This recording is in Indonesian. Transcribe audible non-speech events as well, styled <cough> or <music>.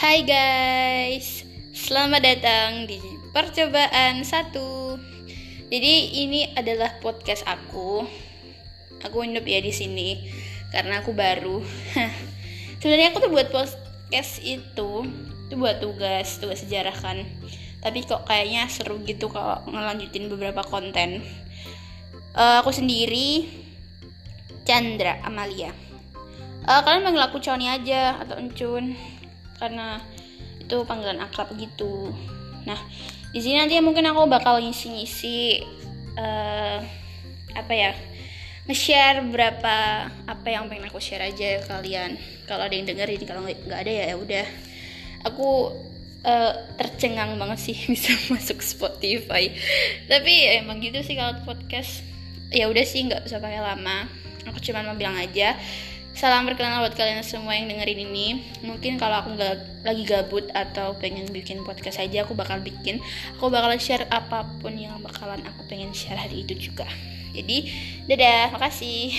Hai guys, selamat datang di percobaan satu. Jadi ini adalah podcast aku. Aku hidup ya di sini karena aku baru. <laughs> Sebenarnya aku tuh buat podcast itu itu buat tugas, tugas sejarah kan. Tapi kok kayaknya seru gitu kalau ngelanjutin beberapa konten. Uh, aku sendiri Chandra Amalia. Uh, kalian panggil aku Coni aja atau Encun karena itu panggilan akrab gitu. Nah, di sini nanti mungkin aku bakal ngisi-ngisi uh, apa ya? nge-share berapa apa yang pengen aku share aja ke kalian. Kalau ada yang dengerin, kalau nggak ada ya udah. Aku uh, tercengang banget sih <laughs> bisa masuk Spotify. Tapi emang gitu sih kalau podcast. Ya udah sih nggak usah pakai lama aku cuma mau bilang aja salam perkenalan buat kalian semua yang dengerin ini. Mungkin kalau aku nggak lagi gabut atau pengen bikin podcast aja aku bakal bikin. Aku bakal share apa pun yang bakalan aku pengen share hari itu juga. Jadi dadah makasih